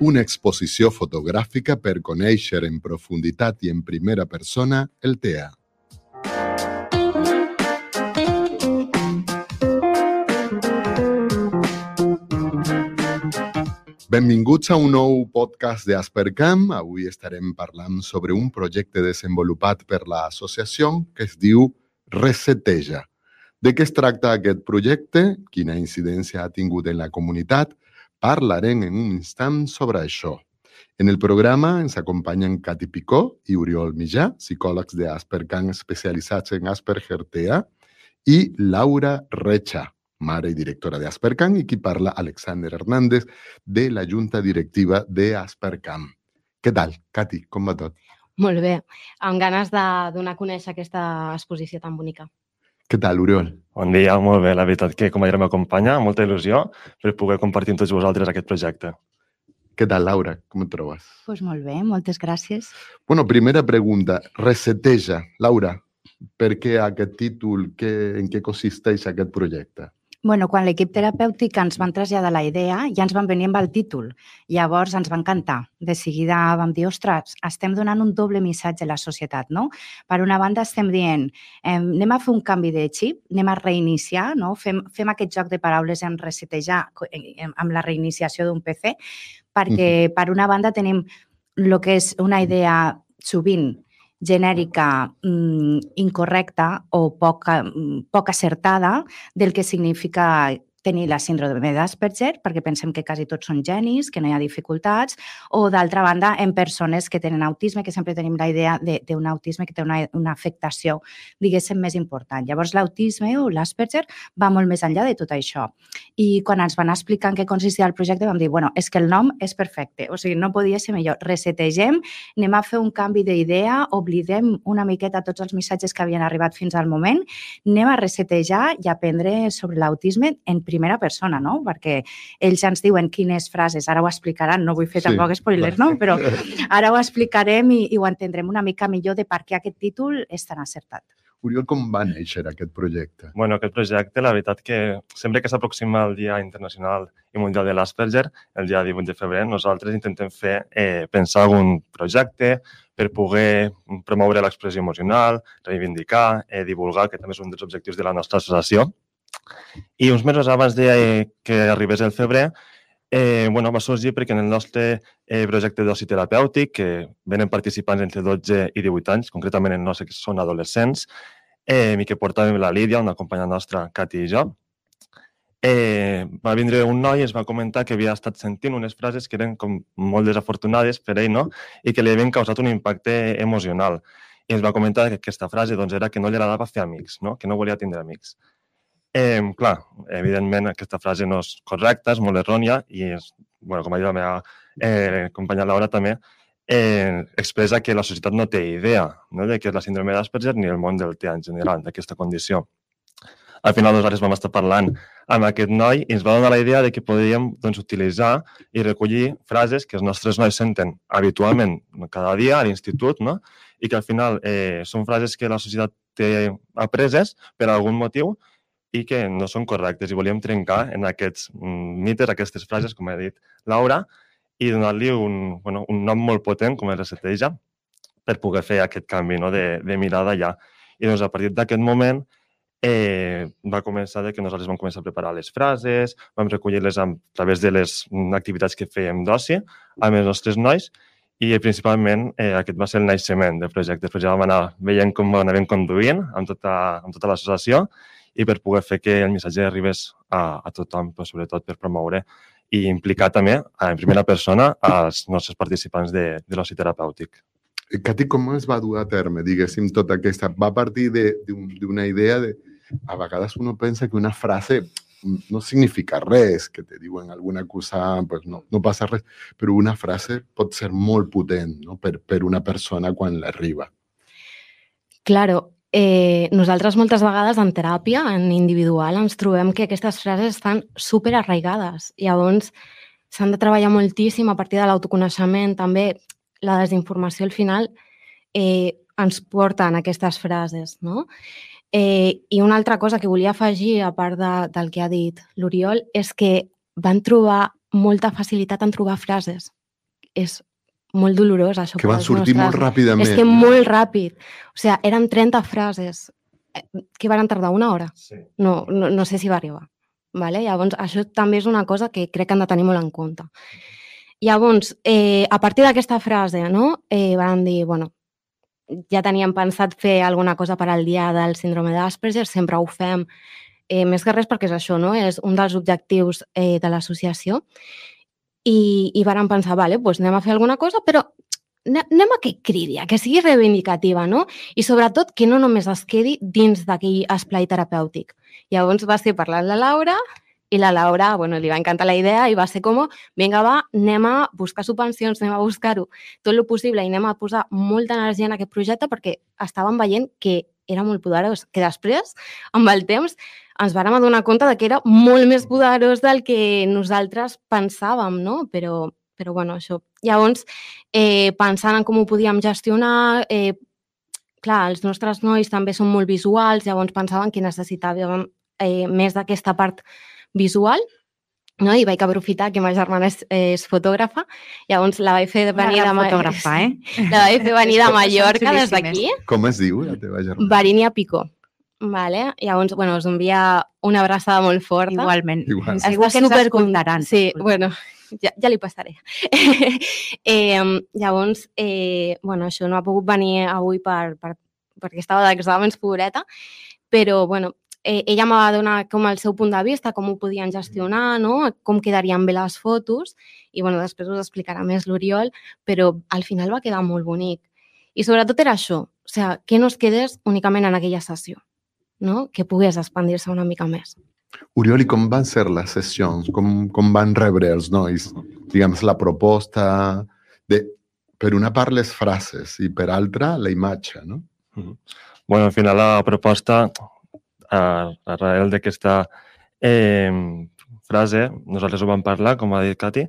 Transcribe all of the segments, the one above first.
Una exposició fotogràfica per conèixer en profunditat i en primera persona el TEA. Benvinguts a un nou podcast d'Aspercam. Avui estarem parlant sobre un projecte desenvolupat per l'associació que es diu Reseteja. De què es tracta aquest projecte? Quina incidència ha tingut en la comunitat? Parlarem en un instant sobre això. En el programa ens acompanyen Cati Picó i Oriol Mitjà, psicòlegs d'Aspercan especialitzats en Asperger TEA, i Laura Recha, mare i directora d'Aspercan, i qui parla Alexander Hernández, de la Junta Directiva d'Aspercam. Què tal, Cati? Com va tot? Molt bé, amb ganes de donar a conèixer aquesta exposició tan bonica. Què tal, Oriol? Bon dia, molt bé. La veritat que, com a m'acompanya, amb molta il·lusió per poder compartir amb tots vosaltres aquest projecte. Què tal, Laura? Com et trobes? Pues molt bé, moltes gràcies. Bueno, primera pregunta. Reseteja. Laura, per què aquest títol? Què, en què consisteix aquest projecte? Bueno, quan l'equip terapèutic ens van traslladar la idea, ja ens van venir amb el títol. Llavors ens va encantar. De seguida vam dir, ostres, estem donant un doble missatge a la societat, no? Per una banda estem dient, eh, anem a fer un canvi de xip, anem a reiniciar, no? Fem, fem aquest joc de paraules en resetejar amb la reiniciació d'un PC, perquè per una banda tenim el que és una idea sovint genèrica mm, incorrecta o poc, poc acertada del que significa tenir la síndrome d'Asperger, perquè pensem que quasi tots són genis, que no hi ha dificultats, o d'altra banda, en persones que tenen autisme, que sempre tenim la idea d'un autisme que té una, una afectació, diguéssim, més important. Llavors, l'autisme o l'Asperger va molt més enllà de tot això. I quan ens van explicar en què consistia el projecte, vam dir, bueno, és que el nom és perfecte, o sigui, no podia ser millor. Resetegem, anem a fer un canvi d'idea, oblidem una miqueta tots els missatges que havien arribat fins al moment, anem a resetejar i aprendre sobre l'autisme en primera persona, no? Perquè ells ens diuen quines frases, ara ho explicaran, no vull fer Sí, tampoc spoilers, clar. no? Però ara ho explicarem i, i ho entendrem una mica millor de per què aquest títol és tan acertat. Oriol, com va néixer aquest projecte? bueno, aquest projecte, la veritat que sempre que s'aproxima el Dia Internacional i Mundial de l'Asperger, el dia 18 de febrer, nosaltres intentem fer, eh, pensar algun projecte per poder promoure l'expressió emocional, reivindicar, eh, divulgar, que també és un dels objectius de la nostra associació. I uns mesos abans de eh, que arribés el febrer, eh, bueno, va sorgir perquè en el nostre eh, projecte d'oci terapèutic, que venen participants entre 12 i 18 anys, concretament el nostre que són adolescents, eh, i que portàvem la Lídia, una companya nostra, Cati i jo, eh, va vindre un noi i ens va comentar que havia estat sentint unes frases que eren com molt desafortunades per ell, no? I que li havien causat un impacte emocional. I ens va comentar que aquesta frase doncs, era que no li agradava fer amics, no? que no volia tindre amics. Eh, clar, evidentment aquesta frase no és correcta, és molt errònia i, és, bueno, com ha dit la meva eh, companya Laura també, eh, expressa que la societat no té idea no? de què és la síndrome d'Asperger ni el món del TEA en general, d'aquesta condició. Al final nosaltres vam estar parlant amb aquest noi i ens va donar la idea de que podríem doncs, utilitzar i recollir frases que els nostres nois senten habitualment cada dia a l'institut no? i que al final eh, són frases que la societat té apreses per algun motiu i que no són correctes i volíem trencar en aquests mm, mites, aquestes frases, com ha dit Laura, i donar-li un, bueno, un nom molt potent, com és Reseteja, per poder fer aquest canvi no? de, de mirada ja. I doncs, a partir d'aquest moment eh, va començar de que nosaltres vam començar a preparar les frases, vam recollir-les a través de les mm, activitats que fèiem d'oci amb els nostres nois i principalment eh, aquest va ser el naixement del projecte. Després ja vam anar veient com anàvem conduint amb tota, amb tota l'associació i per poder fer que el missatge arribés a, a tothom, però sobretot per promoure i implicar també eh, en primera persona als nostres participants de, de l'oci terapèutic. Cati, com es va dur a terme, diguéssim, tota aquesta... Va partir d'una idea de... A vegades uno pensa que una frase no significa res, que te diuen alguna cosa, pues no, no passa res, però una frase pot ser molt potent no? per, per una persona quan l'arriba. Claro, eh, nosaltres moltes vegades en teràpia, en individual, ens trobem que aquestes frases estan super arraigades. Llavors, s'han de treballar moltíssim a partir de l'autoconeixement. També la desinformació al final eh, ens porta en aquestes frases, no? Eh, I una altra cosa que volia afegir, a part de, del que ha dit l'Oriol, és que van trobar molta facilitat en trobar frases. És molt dolorós, això. Que van sortir nostres... molt ràpidament. És que molt ràpid. O sigui, eren 30 frases eh, que van tardar una hora. Sí. No, no, no sé si va arribar. Vale? Llavors, això també és una cosa que crec que han de tenir molt en compte. Llavors, eh, a partir d'aquesta frase, no, eh, van dir, bueno, ja teníem pensat fer alguna cosa per al dia del síndrome d'Asperger, sempre ho fem, eh, més que res perquè és això, no? és un dels objectius eh, de l'associació. I, I vàrem pensar, vale, doncs anem a fer alguna cosa, però anem a que cridi, a que sigui reivindicativa, no? I sobretot que no només es quedi dins d'aquell esplai terapèutic. Llavors va ser parlant la Laura i la Laura, bueno, li va encantar la idea i va ser com, vinga, va, anem a buscar subvencions, anem a buscar-ho tot el possible i anem a posar molta energia en aquest projecte perquè estàvem veient que era molt poderós, que després, amb el temps, ens vàrem adonar compte de que era molt més poderós del que nosaltres pensàvem, no? Però, però bueno, això. Llavors, eh, pensant en com ho podíem gestionar, eh, clar, els nostres nois també són molt visuals, llavors pensaven que necessitàvem eh, més d'aquesta part visual, no? i vaig aprofitar que ma germana és, és fotògrafa, llavors la vaig fer venir de fotògrafa, eh? La vaig fer venir de Mallorca des d'aquí. Com es diu la teva germana? Varinia Picó. Vale? Llavors, bueno, us envia una abraçada molt forta. Igualment. Igual. Segur que ens escoltaran. Sí, bueno, ja, ja li passaré. eh, llavors, eh, bueno, això no ha pogut venir avui per, per, perquè estava d'exàmens, pobreta, però, bueno, eh, ella em va donar com el seu punt de vista, com ho podien gestionar, no? com quedarien bé les fotos, i bueno, després us explicarà més l'Oriol, però al final va quedar molt bonic. I sobretot era això, o sigui, que no es quedés únicament en aquella sessió, no? que pogués expandir-se una mica més. Oriol, i com van ser les sessions? Com, com van rebre els nois, diguem, la proposta de, per una part, les frases i per altra, la imatge, no? Mm -hmm. Bueno, al final la proposta arrel d'aquesta eh, frase, nosaltres ho vam parlar, com ha dit Cati,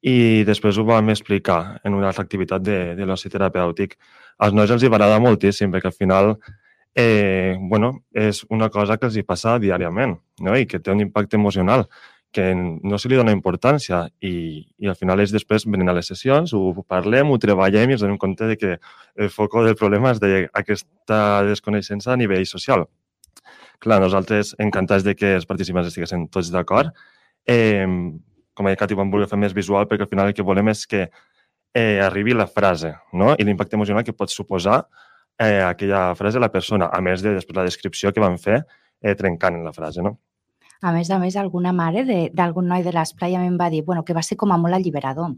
i després ho vam explicar en una altra activitat de, de l'oci terapèutic. Als nois els hi va agradar moltíssim, perquè al final eh, bueno, és una cosa que els hi passa diàriament no? i que té un impacte emocional que no se li dona importància i, i al final ells després venen a les sessions, ho parlem, ho treballem i ens donem compte de que el foco del problema és d'aquesta desconeixença a nivell social. Clar, nosaltres encantats de que els participants estiguessin tots d'acord. Eh, com a Cati, vam voler fer més visual perquè al final el que volem és que eh, arribi la frase no? i l'impacte emocional que pot suposar eh, aquella frase a la persona, a més de després la descripció que van fer eh, trencant la frase. No? A més a més, alguna mare d'algun noi de l'esplai em va dir bueno, que va ser com a molt alliberador,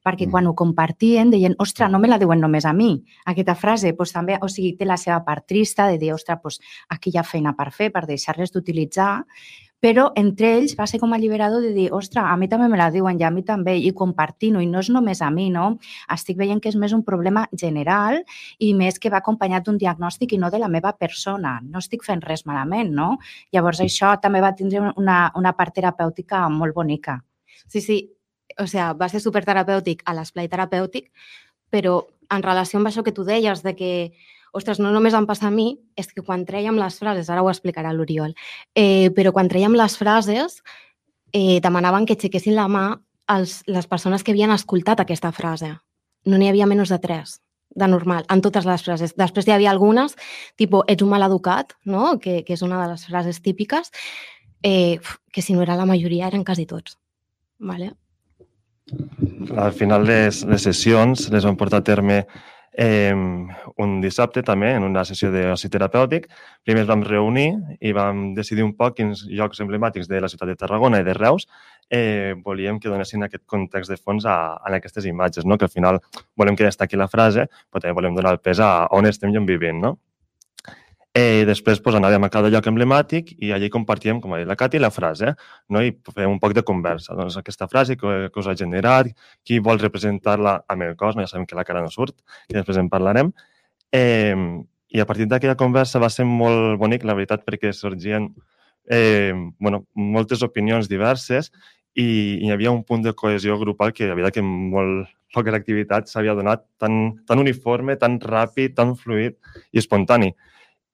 perquè mm. quan ho compartien deien, ostres, no me la diuen només a mi, aquesta frase, pues, també, o sigui, té la seva part trista de dir, ostres, pues, aquí hi ha feina per fer, per deixar-les d'utilitzar, però entre ells va ser com alliberador de dir, ostres, a mi també me la diuen i a mi també, i compartint-ho, i no és només a mi, no? Estic veient que és més un problema general i més que va acompanyat d'un diagnòstic i no de la meva persona. No estic fent res malament, no? Llavors això també va tindre una, una part terapèutica molt bonica. Sí, sí, o sigui, va ser superterapèutic a l'esplai terapèutic, però en relació amb això que tu deies, de que ostres, no només em passa a mi, és que quan treiem les frases, ara ho explicarà l'Oriol, eh, però quan treiem les frases eh, demanaven que aixequessin la mà els, les persones que havien escoltat aquesta frase. No n'hi havia menys de tres de normal, en totes les frases. Després hi havia algunes, tipus, ets un mal educat, no? que, que és una de les frases típiques, eh, que si no era la majoria eren quasi tots. Vale? Al final les, les sessions les van portar a terme eh, un dissabte també, en una sessió d'oci terapèutic. Primer ens vam reunir i vam decidir un poc quins llocs emblemàtics de la ciutat de Tarragona i de Reus eh, volíem que donessin aquest context de fons a, a aquestes imatges, no? que al final volem que destaqui la frase, però també volem donar el pes a on estem i on vivim. No? Eh, després pues, anàvem a cada lloc emblemàtic i allí compartíem, com ha dit la Cati, la frase no? i fèiem un poc de conversa. Doncs aquesta frase que, que us ha generat, qui vol representar-la amb el cos, no? ja sabem que la cara no surt, que després en parlarem. Eh, I a partir d'aquella conversa va ser molt bonic, la veritat, perquè sorgien eh, bueno, moltes opinions diverses i, i hi havia un punt de cohesió grupal que, la veritat, que molt poques activitats s'havia donat tan, tan uniforme, tan ràpid, tan fluid i espontani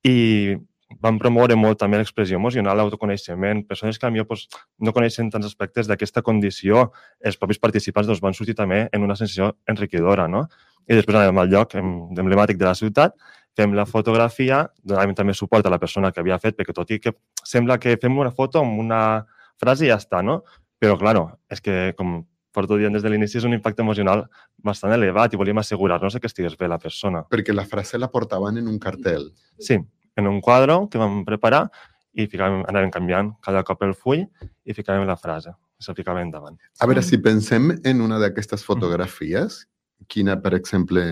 i vam promoure molt també l'expressió emocional, l'autoconeixement, persones que millor doncs, no coneixen tants aspectes d'aquesta condició, els propis participants doncs, van sortir també en una sensació enriquidora, no? I després anem al lloc emblemàtic de la ciutat, fem la fotografia, donàvem també suport a la persona que havia fet, perquè tot i que sembla que fem una foto amb una frase i ja està, no? Però, claro, és que, com porto dient des de l'inici, és un impacte emocional bastant elevat i volíem assegurar-nos que estigués bé la persona. Perquè la frase la portaven en un cartel. Sí, en un quadre que vam preparar i ficàvem, anàvem canviant cada cop el full i ficàvem la frase i se'l ficàvem endavant. A veure, si pensem en una d'aquestes fotografies, quina, per exemple,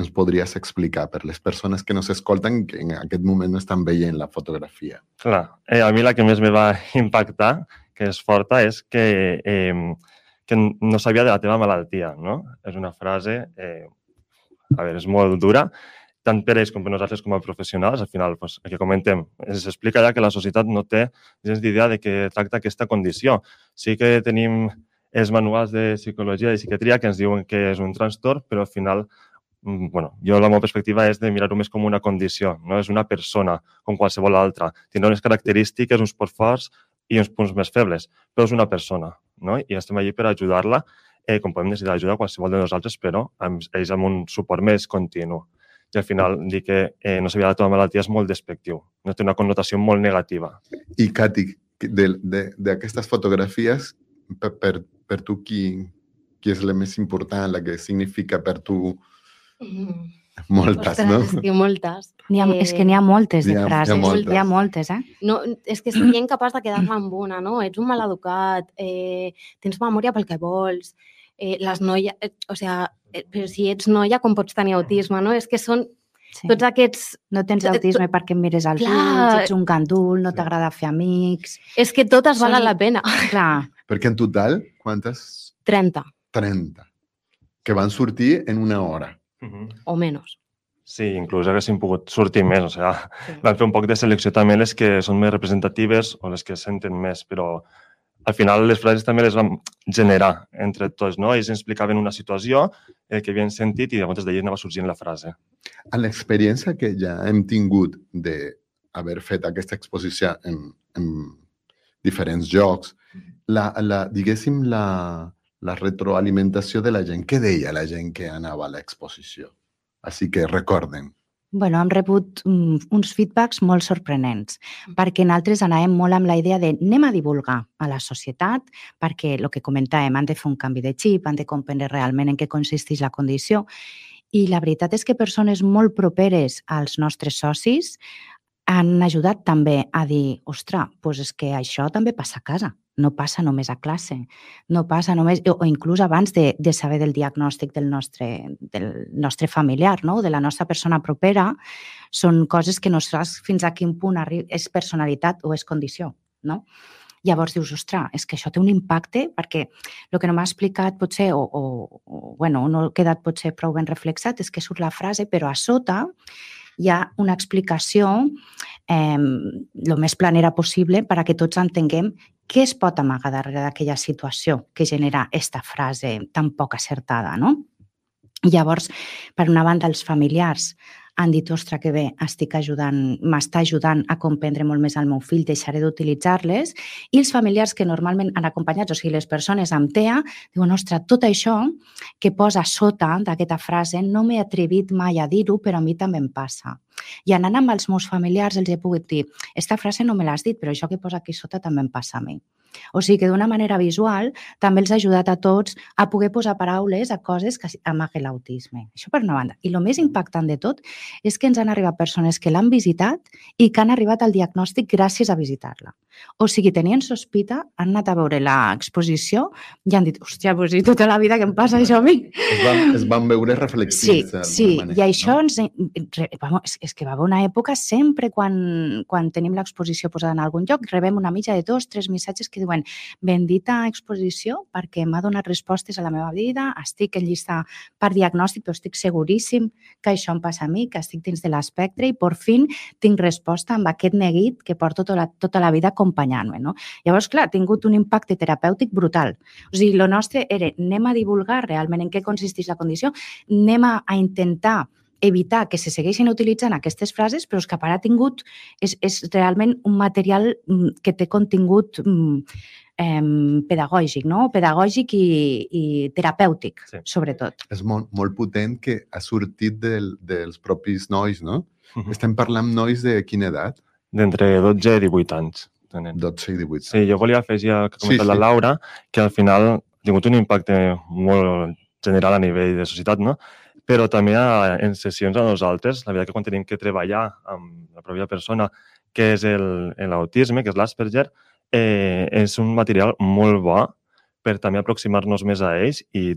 ens podries explicar per les persones que no s'escolten que en aquest moment no estan veient la fotografia? Clar, eh, a mi la que més me va impactar, que és forta, és que eh, que no sabia de la teva malaltia, no? És una frase, eh, a veure, és molt dura, tant per ells com per nosaltres com a professionals. Al final, pues, el que comentem, ens explica ja que la societat no té gens d'idea de què tracta aquesta condició. Sí que tenim els manuals de psicologia i psiquiatria que ens diuen que és un trastorn, però al final mm, bueno, jo la meva perspectiva és de mirar-ho més com una condició, no és una persona com qualsevol altra. Tindrà unes característiques, uns punts forts i uns punts més febles, però és una persona no? i estem allí per ajudar-la, eh, com podem necessitar ajuda qualsevol de nosaltres, però amb ells amb un suport més continu. I al final dir que eh, no sabia la teva malaltia és molt despectiu, no té una connotació molt negativa. I, Cati, d'aquestes fotografies, per, per, per tu, qui, qui és la més important, la que significa per tu... Mm. Moltes, Ostres, no? Que moltes. Ha, eh, és que n'hi ha moltes de frases. Hi ha, moltes. Hi ha moltes, eh? No, és que seria incapaç de quedar-me amb una, no? Ets un maleducat, eh, tens memòria pel que vols, eh, les noies... Eh, o sigui, eh, però si ets noia, com pots tenir autisme, no? És que són Sí. Tots aquests... No tens autisme perquè em mires als Clar. ulls, ets un gandul, no t'agrada fer amics... És que totes Són... valen la pena. Clar. Perquè en total, quantes? 30. 30. Que van sortir en una hora. Uh -huh. O menys. Sí, inclús haguéssim pogut sortir més. O sigui, sí. vam fer un poc de selecció també les que són més representatives o les que senten més, però al final les frases també les vam generar entre tots, no? Ells explicaven una situació eh, que havien sentit i llavors d'allà anava sorgint la frase. A l'experiència que ja hem tingut d'haver fet aquesta exposició en, en diferents jocs, la, la, diguéssim, la, la retroalimentació de la gent. Què deia la gent que anava a l'exposició? Així que recorden. Bueno, hem rebut um, uns feedbacks molt sorprenents, mm. perquè nosaltres anàvem molt amb la idea de anem a divulgar a la societat, perquè el que comentàvem, han de fer un canvi de xip, han de comprendre realment en què consisteix la condició, i la veritat és que persones molt properes als nostres socis han ajudat també a dir, ostres, doncs és que això també passa a casa no passa només a classe, no passa només, o, inclús abans de, de saber del diagnòstic del nostre, del nostre familiar, no? de la nostra persona propera, són coses que no saps fins a quin punt és personalitat o és condició. No? Llavors dius, ostres, és que això té un impacte perquè el que no m'ha explicat potser, o, o, o bueno, no ha quedat potser prou ben reflexat, és que surt la frase, però a sota hi ha una explicació eh, més planera possible per a que tots entenguem què es pot amagar darrere d'aquella situació que genera aquesta frase tan poc acertada, no? Llavors, per una banda, els familiars han dit, ostres, que bé, estic ajudant, m'està ajudant a comprendre molt més el meu fill, deixaré d'utilitzar-les. I els familiars que normalment han acompanyat, o sigui, les persones amb TEA, diuen, ostres, tot això que posa sota d'aquesta frase no m'he atrevit mai a dir-ho, però a mi també em passa. I anant amb els meus familiars els he pogut dir, aquesta frase no me l'has dit, però això que posa aquí sota també em passa a mi. O sigui que d'una manera visual també els ha ajudat a tots a poder posar paraules a coses que amaguen l'autisme. Això per una banda. I el més impactant de tot és que ens han arribat persones que l'han visitat i que han arribat al diagnòstic gràcies a visitar-la. O sigui, tenien sospita, han anat a veure l'exposició i han dit, hòstia, pues, i tota la vida que em passa això a mi. Es van, es van veure reflexions. Sí, sí, manera, i això no? ens... Vamos, és que va haver una època sempre quan, quan tenim l'exposició posada en algun lloc, rebem una mitja de dos, tres missatges que diuen bendita exposició perquè m'ha donat respostes a la meva vida, estic en llista per diagnòstic, però estic seguríssim que això em passa a mi, que estic dins de l'espectre i per fin tinc resposta amb aquest neguit que porto tota la, tota la vida acompanyant-me. No? Llavors, clar, ha tingut un impacte terapèutic brutal. O sigui, el nostre era anem a divulgar realment en què consisteix la condició, anem a, a intentar evitar que se segueixin utilitzant aquestes frases, però és que ha tingut, és, és realment un material mm, que té contingut eh, pedagògic, no? pedagògic i, i terapèutic, sí. sobretot. És molt, molt potent que ha sortit del, dels propis nois, no? Uh -huh. Estem parlant nois de quina edat? D'entre 12 i 18 anys. Tenen. 12 i 18 Sí, jo volia afegir el que ha comentat sí, sí. la Laura, que al final ha tingut un impacte molt general a nivell de societat, no? Però també a, en sessions a nosaltres, la veritat que quan tenim que treballar amb la pròpia persona que és l'autisme, que és l'Asperger, eh, és un material molt bo per també aproximar-nos més a ells i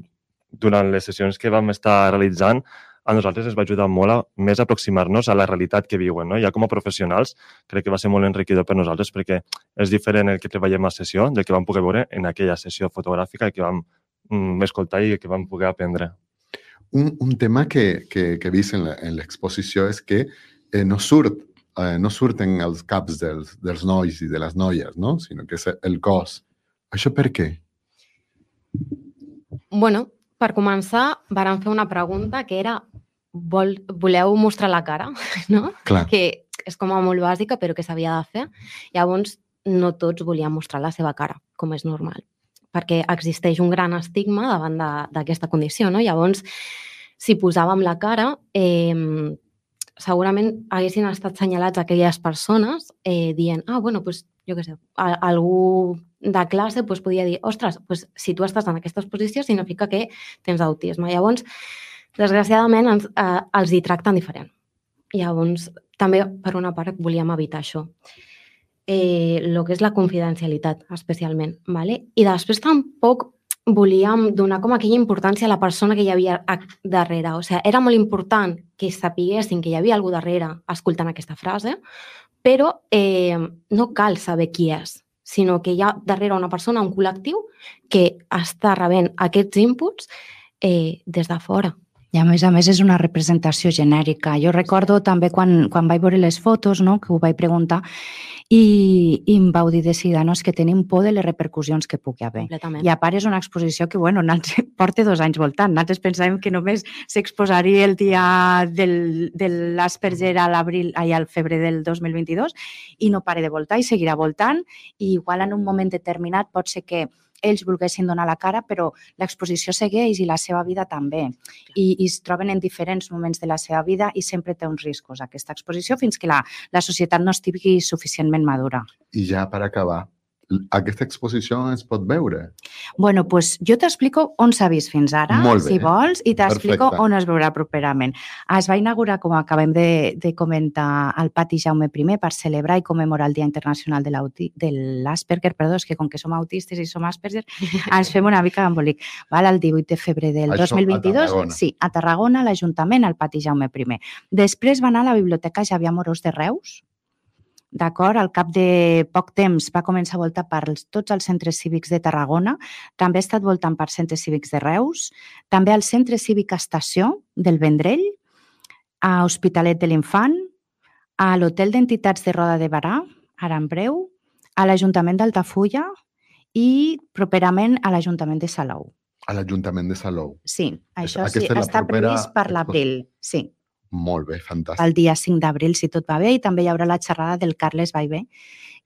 durant les sessions que vam estar realitzant a nosaltres ens va ajudar molt a més aproximar-nos a la realitat que viuen. No? Ja com a professionals crec que va ser molt enriquidor per nosaltres perquè és diferent el que treballem a sessió del que vam poder veure en aquella sessió fotogràfica que vam mm, escoltar i que vam poder aprendre. Un, un tema que, que, que vist en l'exposició és que eh, no surt eh, no surten els caps dels, dels nois i de les noies, no? sinó que és el cos. Això per què? Bueno, per començar, vàrem fer una pregunta que era vol, voleu mostrar la cara, no? Clar. Que és com a molt bàsica, però que s'havia de fer. Llavors, no tots volien mostrar la seva cara, com és normal perquè existeix un gran estigma davant d'aquesta condició. No? Llavors, si posàvem la cara, eh, segurament haguessin estat senyalats aquelles persones eh, dient, ah, bueno, pues, jo què sé, algú de classe pues, podia dir, ostres, pues, si tu estàs en aquesta exposició significa que tens autisme. Llavors, desgraciadament, ens, eh, els hi tracten diferent. Llavors, també, per una part, volíem evitar això eh, el que és la confidencialitat, especialment. ¿vale? I després tampoc volíem donar com aquella importància a la persona que hi havia darrere. O sigui, era molt important que sapiguessin que hi havia algú darrere escoltant aquesta frase, però eh, no cal saber qui és, sinó que hi ha darrere una persona, un col·lectiu, que està rebent aquests inputs eh, des de fora. I a més a més és una representació genèrica. Jo recordo també quan, quan vaig veure les fotos, no, que ho vaig preguntar, i, i em vau dir de és que tenim por de les repercussions que pugui haver. I a part és una exposició que, bueno, porta dos anys voltant. Nosaltres pensàvem que només s'exposaria el dia del, de l'Asperger a l'abril, al febrer del 2022 i no pare de voltar i seguirà voltant i igual en un moment determinat pot ser que ells volguessin donar la cara, però l'exposició segueix i la seva vida també. I, I es troben en diferents moments de la seva vida i sempre té uns riscos aquesta exposició fins que la, la societat no estigui suficientment madura. I ja per acabar, aquesta exposició es pot veure? bueno, pues jo t'explico on s'ha vist fins ara, si vols, i t'explico on es veurà properament. Es va inaugurar, com acabem de, de comentar, al pati Jaume I per celebrar i commemorar el Dia Internacional de l'Asperger, perdó, és que com que som autistes i som Asperger, ens fem una mica d'embolic. Val, el 18 de febrer del Això, 2022, a sí, a Tarragona, l'Ajuntament, al pati Jaume I. Després va anar a la Biblioteca Xavier Morós de Reus, D'acord? Al cap de poc temps va començar a voltar per tots els centres cívics de Tarragona, també ha estat voltant per centres cívics de Reus, també al centre cívic Estació del Vendrell, a Hospitalet de l'Infant, a l'Hotel d'Entitats de Roda de Barà, ara en breu, a l'Ajuntament d'Altafulla i properament a l'Ajuntament de Salou. A l'Ajuntament de Salou. Sí, això sí, està previst per l'abril, sí. Molt bé, fantàstic. El dia 5 d'abril, si tot va bé, i també hi haurà la xerrada del Carles Baibé,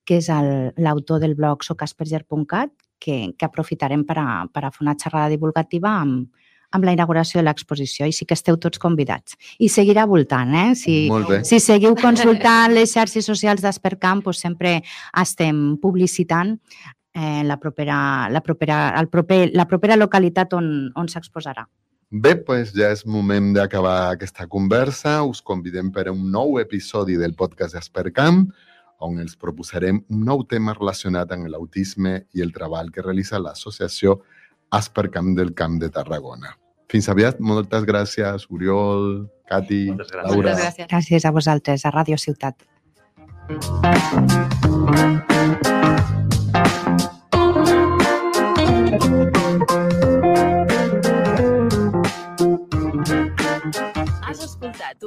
que és l'autor del blog socasperger.cat, que, que aprofitarem per a, per a fer una xerrada divulgativa amb, amb la inauguració de l'exposició i sí que esteu tots convidats. I seguirà voltant, eh? Si, si seguiu consultant les xarxes socials d'Aspercamp, doncs sempre estem publicitant eh, la, propera, la, propera, el proper, la propera localitat on, on s'exposarà. Bé, doncs ja és moment d'acabar aquesta conversa. Us convidem per a un nou episodi del podcast d'Aspercamp, on els proposarem un nou tema relacionat amb l'autisme i el treball que realitza l'associació Aspercamp del Camp de Tarragona. Fins aviat, moltes gràcies, Oriol, Cati, Moltes gràcies. Laura. Moltes gràcies. Gràcies a vosaltres, a Ràdio Ciutat. Has